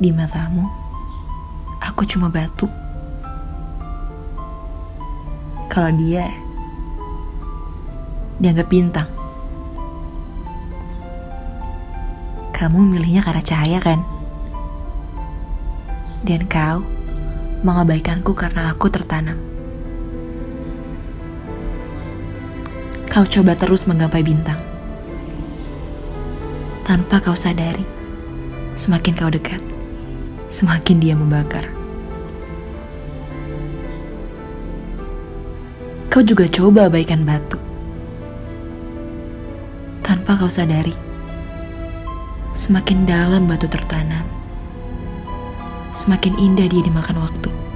Di matamu, aku cuma batu. Kalau dia dianggap bintang. Kamu milihnya karena cahaya kan? Dan kau mengabaikanku karena aku tertanam. Kau coba terus menggapai bintang. Tanpa kau sadari, semakin kau dekat, semakin dia membakar. Kau juga coba abaikan batu. Tanpa kau sadari, semakin dalam batu tertanam, semakin indah dia dimakan waktu.